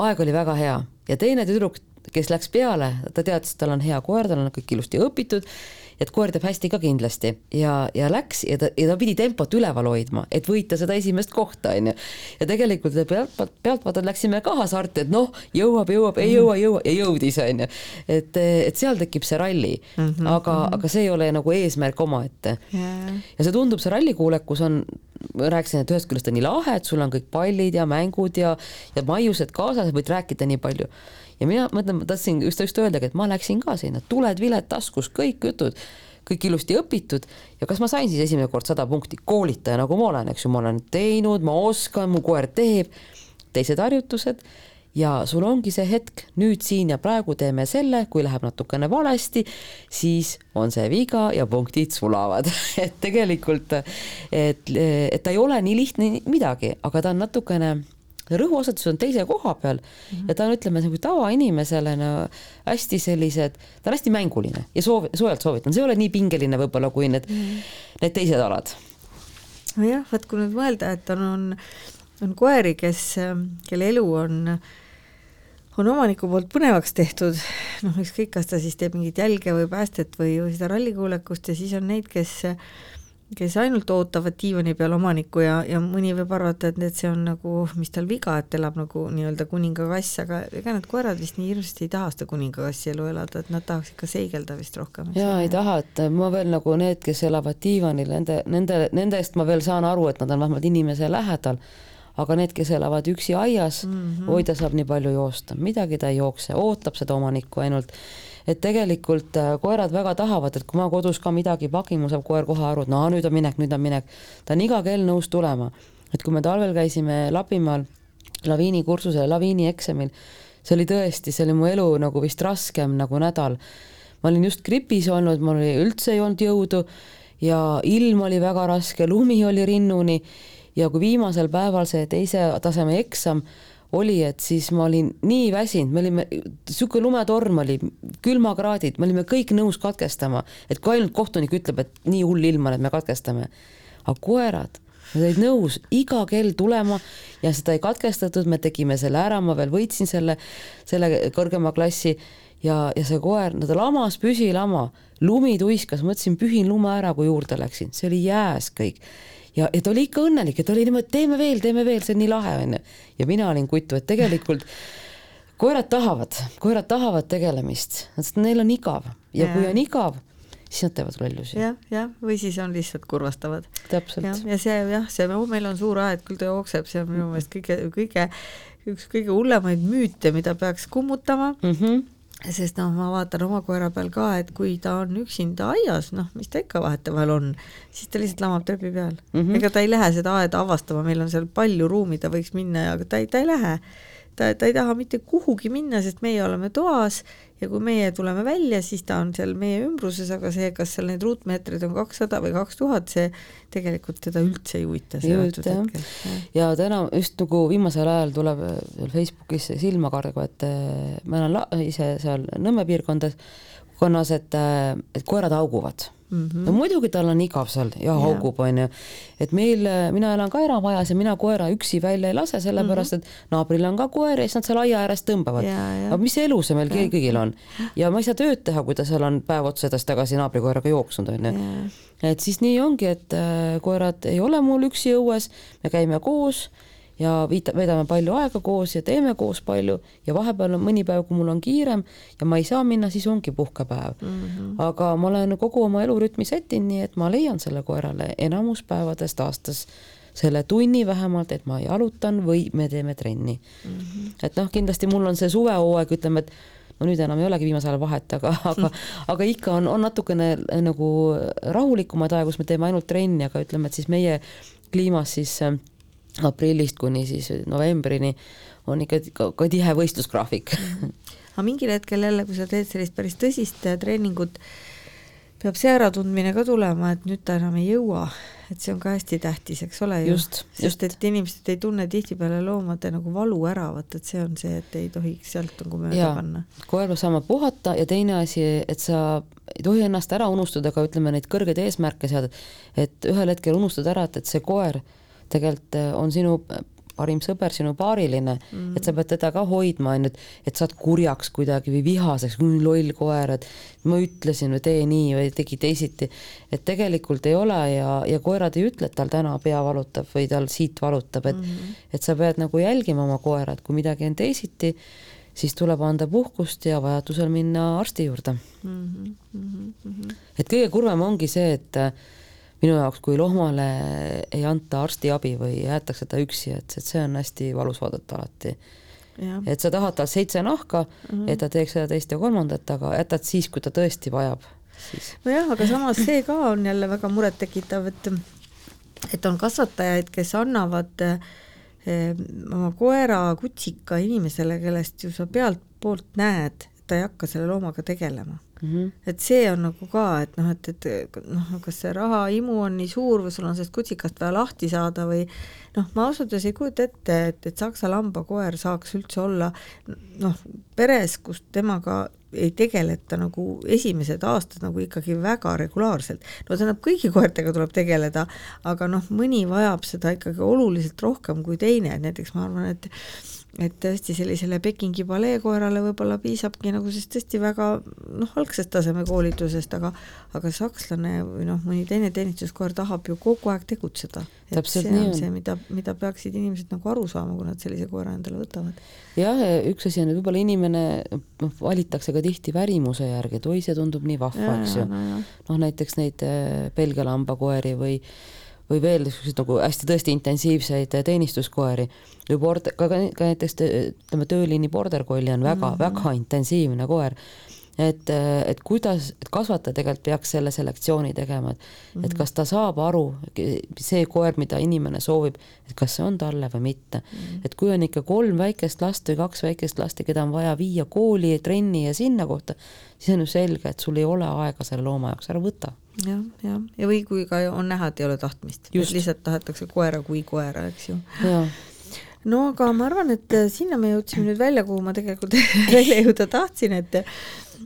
aeg oli väga hea. Ja teine tüdruk, kes läks peale, ta teadis, et tal on hea koer, tal on kõik ilusti õpitud et koer teeb hästi ka kindlasti ja, ja läks ja ta, ja ta pidi tempot üleval hoidma, et võita seda esimest kohta, onju. ja tegelikult pealt, pealtvaatajad läksime ka hasarti, et noh, jõuab, jõuab, ei jõua, jõua ja jõudis, onju. et, et seal tekib see ralli mm, -hmm, aga -hmm. aga see ei ole nagu eesmärk omaette yeah.. ja see tundub, see rallikuulekus on rääkisin, et ühest küljest on nii lahe, et sul on kõik pallid ja mängud ja, ja maiused kaasas, võid rääkida nii palju ja mina mõtlen, ma tahtsin just, just öeldagi, et ma läksin ka sinna, tuled, viled taskus, kõik jutud, kõik ilusti õpitud. Ja kas ma sain siis esimene kord sada punkti? Koolitaja, nagu ma olen, eks ju, ma olen teinud, ma oskan, mu koer teeb, teised harjutused. Ja sul ongi see hetk, nüüd siin ja praegu teeme selle, kui läheb natukene valesti, siis on see viga ja punktid sulavad. Et tegelikult, et, et ta ei ole nii lihtne midagi, aga ta on natukene rõhuasetus on teise koha peal mm -hmm. ja ta on, ütleme nagu tavainimesele no hästi sellised, ta on hästi mänguline ja soov, soojalt soovitan, see ei ole nii pingeline võib-olla kui need mm, -hmm. need teised alad. nojah, vot kui nüüd mõelda, et on, on, on koeri, kes, kelle elu on on omaniku poolt põnevaks tehtud, noh, ükskõik, kas ta siis teeb mingit jälge või päästet või, või seda rallikuulekust ja siis on neid, kes kes ainult ootavad diivani peal omanikku ja, ja mõni võib arvata, et need, see on nagu, mis tal viga, et elab nagu nii-öelda kuningakass, aga ega need koerad vist nii hirmsasti ei taha seda kuningakassi elu elada, et nad tahaks ikka seigelda vist rohkem. jaa, ei taha, et ma veel nagu need, kes elavad diivanil, nende, nende, nende eest ma veel saan aru, et nad on vähemalt inimese lähedal, aga need, kes elavad üksi aias mm, -hmm. oi, ta saab nii palju joosta, midagi ta ei jookse, ootab seda omanikku ainult et tegelikult äh, koerad väga tahavad, et kui ma kodus ka midagi pagin, mul saab koer kohe aru, et no nüüd on minek, nüüd on minek. ta on iga kell nõus tulema. et kui me talvel käisime Lapimaal laviinikursusel, laviinieksamil, see oli tõesti, see oli mu elu nagu vist raskem nagu nädal. ma olin just gripis olnud, mul oli üldse ei olnud jõudu ja ilm oli väga raske, lumi oli rinnuni ja kui viimasel päeval see teise taseme eksam oli, et siis ma olin nii väsinud, me olime, niisugune lumetorm oli, külmakraadid, me olime kõik nõus katkestama, et kui ainult kohtunik ütleb, et nii hull ilm on, et me katkestame. aga koerad, nad olid nõus iga kell tulema ja seda ei katkestatud, me tegime selle ära, ma veel võitsin selle, selle kõrgema klassi. Ja, ja see koer, no ta lamas püsilama, lumi tuiskas, mõtlesin, pühin lume ära, kui juurde läksin, see oli jääs kõik ja, ja ta oli ikka õnnelik ja ta oli niimoodi, teeme veel, teeme veel, see on nii lahe, onju. ja mina olin kutu, et tegelikult koerad tahavad, koerad tahavad tegelemist, neil on igav ja, ja kui on igav, siis nad teevad lollusi ja,. jah, jah, või siis on lihtsalt kurvastavad. täpselt. ja, ja see jah, see oh, meil on suur aed, küll ta jookseb, see on minu meelest kõige, kõige, üks kõige hullemaid müüte, mida peaks kummutama mm. -hmm sest noh, ma vaatan oma koera peal ka, et kui ta on üksinda aias, noh, mis ta ikka vahetevahel on, siis ta lihtsalt lamab trepi peal mm. -hmm. ega ta ei lähe seda aeda avastama, meil on seal palju ruumi, ta võiks minna, aga ta ei, ta ei lähe. Ta, ta ei taha mitte kuhugi minna, sest meie oleme toas ja kui meie tuleme välja, siis ta on seal meie ümbruses, aga see, kas seal neid ruutmeetreid on kakssada või kaks tuhat, see tegelikult teda üldse ei huvita. ja täna just nagu viimasel ajal tuleb seal Facebookis silma kargu, et eh, ma elan ise seal Nõmme piirkondas, konnas, et, et koerad hauguvad mm. -hmm. no muidugi tal on igav seal ja haugub, onju. et meil, mina elan ka eramajas ja mina koera üksi välja ei lase, sellepärast mm -hmm. et naabril on ka koer ja siis nad seal aia ääres tõmbavad. aga mis elu see meil kõigil on ja ma ei saa tööd teha, kui ta seal on päev otsa edasi-tagasi naabrikoeraga jooksnud, onju. et siis nii ongi, et äh, koerad ei ole mul üksi õues, me käime koos ja viita, veedame palju aega koos ja teeme koos palju ja vahepeal on mõni päev, kui mul on kiirem ja ma ei saa minna, siis ongi puhkepäev mm. -hmm. aga ma olen kogu oma elurütmi sättinud nii, et ma leian selle koerale enamus päevadest aastas selle tunni vähemalt, et ma jalutan või me teeme trenni mm. -hmm. et noh, kindlasti mul on see suvehooaeg, ütleme, et no nüüd enam ei olegi viimasel ajal vahet, aga, aga, aga ikka on, on natukene nagu rahulikumaid aegu, kus me teeme ainult trenni, aga ütleme, et siis meie kliimas siis äh, aprillist kuni siis novembrini on ikka ka, ka tihe võistlusgraafik. Aga mingil hetkel jälle, kui sa teed sellist päris tõsist äh, treeningut, peab see äratundmine ka tulema, et nüüd ta enam ei jõua, et see on ka hästi tähtis, eks ole ju. sest et inimesed ei tunne tihtipeale loomade nagu valu ära, vaata et see on see, et ei tohiks sealt nagu mööda panna. koer peab saama puhata ja teine asi, et sa ei tohi ennast ära unustada ka ütleme neid kõrgeid eesmärke seada, et ühel hetkel unustad ära, et, et see koer tegelikult on sinu parim sõber, sinu paariline mm, -hmm. et sa pead teda ka hoidma, on ju, et, et saad kurjaks kuidagi või vihaseks, loll koer, et ma ütlesin või tee nii või tegi teisiti. et tegelikult ei ole ja, ja koerad ei ütle, et tal täna pea valutab või tal siit valutab, et mm, -hmm. et sa pead nagu jälgima oma koera, et kui midagi on teisiti, siis tuleb anda puhkust ja vajadusel minna arsti juurde mm. -hmm. et kõige kurvem ongi see, et minu jaoks, kui lohmale ei anta arstiabi või jäetakse ta üksi, et, et see on hästi valus vaadata alati. et sa tahad tal seitse nahka mm, -hmm. et ta teeks seda teist ja kolmandat, aga jätad siis, kui ta tõesti vajab. nojah, aga samas see ka on jälle väga murettekitav, et et on kasvatajaid, kes annavad eh, oma koera, kutsika inimesele, kellest ju sa pealtpoolt näed, et ta ei hakka selle loomaga tegelema mm. -hmm. et see on nagu ka, et noh, et, et noh, kas see rahaimu on nii suur või sul on sellest kutsikast vaja lahti saada või noh, ma ausalt öeldes ei kujuta ette, et, et saksa lambakoer saaks üldse olla noh, peres, kus temaga ei tegeleta nagu esimesed aastad nagu ikkagi väga regulaarselt. no tähendab, kõigi koertega tuleb tegeleda, aga noh, mõni vajab seda ikkagi oluliselt rohkem kui teine, et näiteks ma arvan, et et tõesti sellisele Pekingi paleekoerale võib-olla piisabki nagu siis tõesti väga noh, algsest taseme koolitusest, aga aga sakslane või noh, mõni teine teenistuskoer tahab ju kogu aeg tegutseda. täpselt nii on. see, mida, mida peaksid inimesed nagu aru saama, kui nad sellise koera endale võtavad. jah, üks asi on, et võib-olla inimene noh, valitakse ka tihti värimuse järgi, et oi, see tundub nii vahva, eks ju. noh, näiteks neid äh, Belgia lambakoeri või või veel niisuguseid nagu hästi tõesti intensiivseid teenistuskoeri või bord-, ka, ka näiteks ütleme, tööliini border collie on väga mm, -hmm. väga intensiivne koer. et, et kuidas, et kasvataja tegelikult peaks selle selektsiooni tegema, et mm, -hmm. et kas ta saab aru, see koer, mida inimene soovib, et kas see on talle või mitte mm. -hmm. et kui on ikka kolm väikest last või kaks väikest last ja keda on vaja viia kooli, trenni ja sinna kohta, siis on ju selge, et sul ei ole aega selle looma jaoks, ära võta jah, jah, ja või kui ka on näha, et ei ole tahtmist, lihtsalt tahetakse koera kui koera, eks ju. no aga ma arvan, et äh, sinna me jõudsime nüüd välja, kuhu ma tegelikult välja jõuda tahtsin, et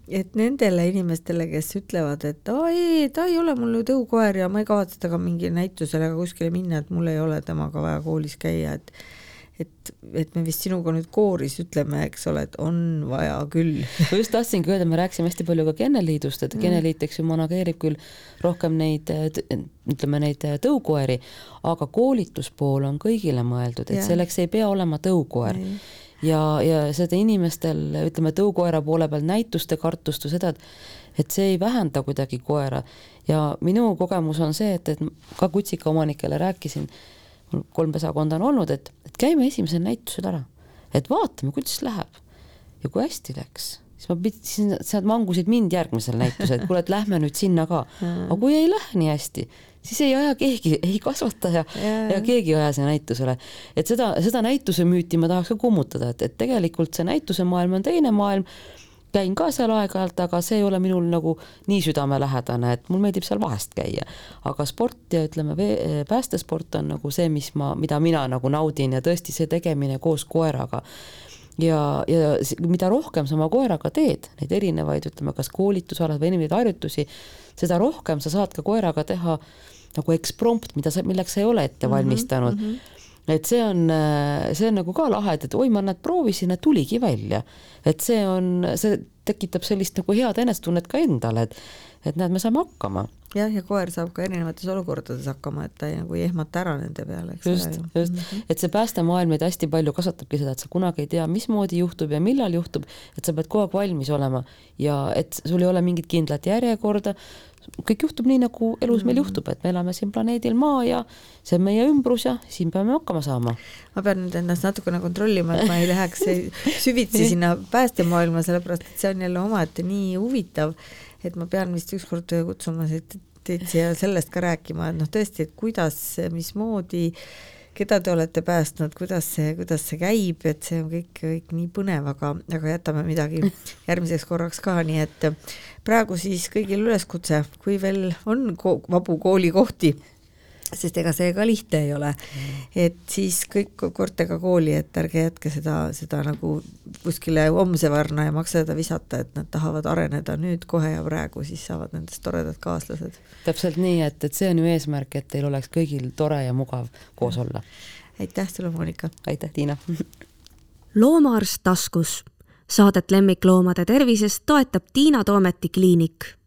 et nendele inimestele, kes ütlevad, et aa ei, ta ei ole mul ju tõukoer ja ma ei kavatse temaga mingile näitusele ega kuskile minna, et mul ei ole temaga vaja koolis käia, et et, et me vist sinuga nüüd kooris ütleme, eks ole, et on vaja küll. ma just tahtsingi öelda, me rääkisime hästi palju ka Kennelliidust, et mm. Kennelliit, eks ju, manageerib küll rohkem neid, ütleme neid tõukoeri, aga koolituspool on kõigile mõeldud, et ja. selleks ei pea olema tõukoer ei ja, ja seda inimestel, ütleme tõukoera poole peal näituste kartust või seda, et et see ei vähenda kuidagi koera ja minu kogemus on see, et, et ka kutsika omanikele rääkisin, kolm pesakonda on olnud, et, et käime esimesel näitusel ära, et vaatame, kuidas läheb. ja kui hästi läks, siis ma pidin, siis nad mangusid mind järgmisel näitusel, et kuule, et lähme nüüd sinna ka. aga kui ei lähe nii hästi, siis ei aja keegi, ei kasvataja ja, ja keegi ei aja sinna näitusele. et seda, seda näituse müüti ma tahaks ka kummutada, et, et tegelikult see näituse maailm on teine maailm käin ka seal aeg-ajalt, aga see ei ole minul nagu nii südamelähedane, et mul meeldib seal vahest käia. aga sport ja ütleme, päästesport on nagu see, mis ma, mida mina nagu naudin ja tõesti see tegemine koos koeraga ja, ja mida rohkem sa oma koeraga teed, neid erinevaid, ütleme, kas koolitusalad või erinevaid harjutusi, seda rohkem sa saad ka koeraga teha nagu eksprompt, mida sa, milleks sa ei ole ette mhm, valmistanud mm. -hmm et see on, see on nagu ka lahe, et, et oi, ma näed, proovisin ja tuligi välja. et see on, see tekitab sellist nagu head enesetunnet ka endale, et et näed, me saame hakkama. Jah, ja koer saab ka erinevates olukordades hakkama, et ta ei, nagu ei ehmata ära nende peale, eks just, just mm, -hmm. et see päästemaailm meid hästi palju kasvatabki seda, et sa kunagi ei tea, mismoodi juhtub ja millal juhtub, et sa pead kogu aeg valmis olema ja et sul ei ole mingit kindlat järjekorda, kõik juhtub nii, nagu elus meil mm. juhtub, et me elame siin planeedil Maa ja see on meie ümbrus ja siin peame hakkama saama. ma pean nüüd ennast natukene kontrollima, et ma ei läheks süvitsi sinna päästemaailma, sellepärast et see on jälle omaette nii huvitav, et ma pean vist ükskord kutsuma teid siia sellest ka rääkima, et noh, tõesti, et kuidas, mismoodi keda te olete päästnud, kuidas see, kuidas see käib, et see on kõik, kõik nii põnev, aga, aga jätame midagi järgmiseks korraks ka, nii et praegu siis kõigil üleskutse, kui veel on ko vabu koolikohti, sest ega see ka lihtne ei ole. et siis kõik koortega kooli, et ärge jätke seda, seda nagu kuskile homse varna ja maksa seda visata, et nad tahavad areneda nüüd, kohe ja praegu, siis saavad nendest toredad kaaslased. täpselt nii, et, et see on ju eesmärk, et teil oleks kõigil tore ja mugav koos olla. aitäh sulle, Monika! aitäh, Tiina! loomaarst taskus. Saadet lemmikloomade tervisest toetab Tiina Toometi kliinik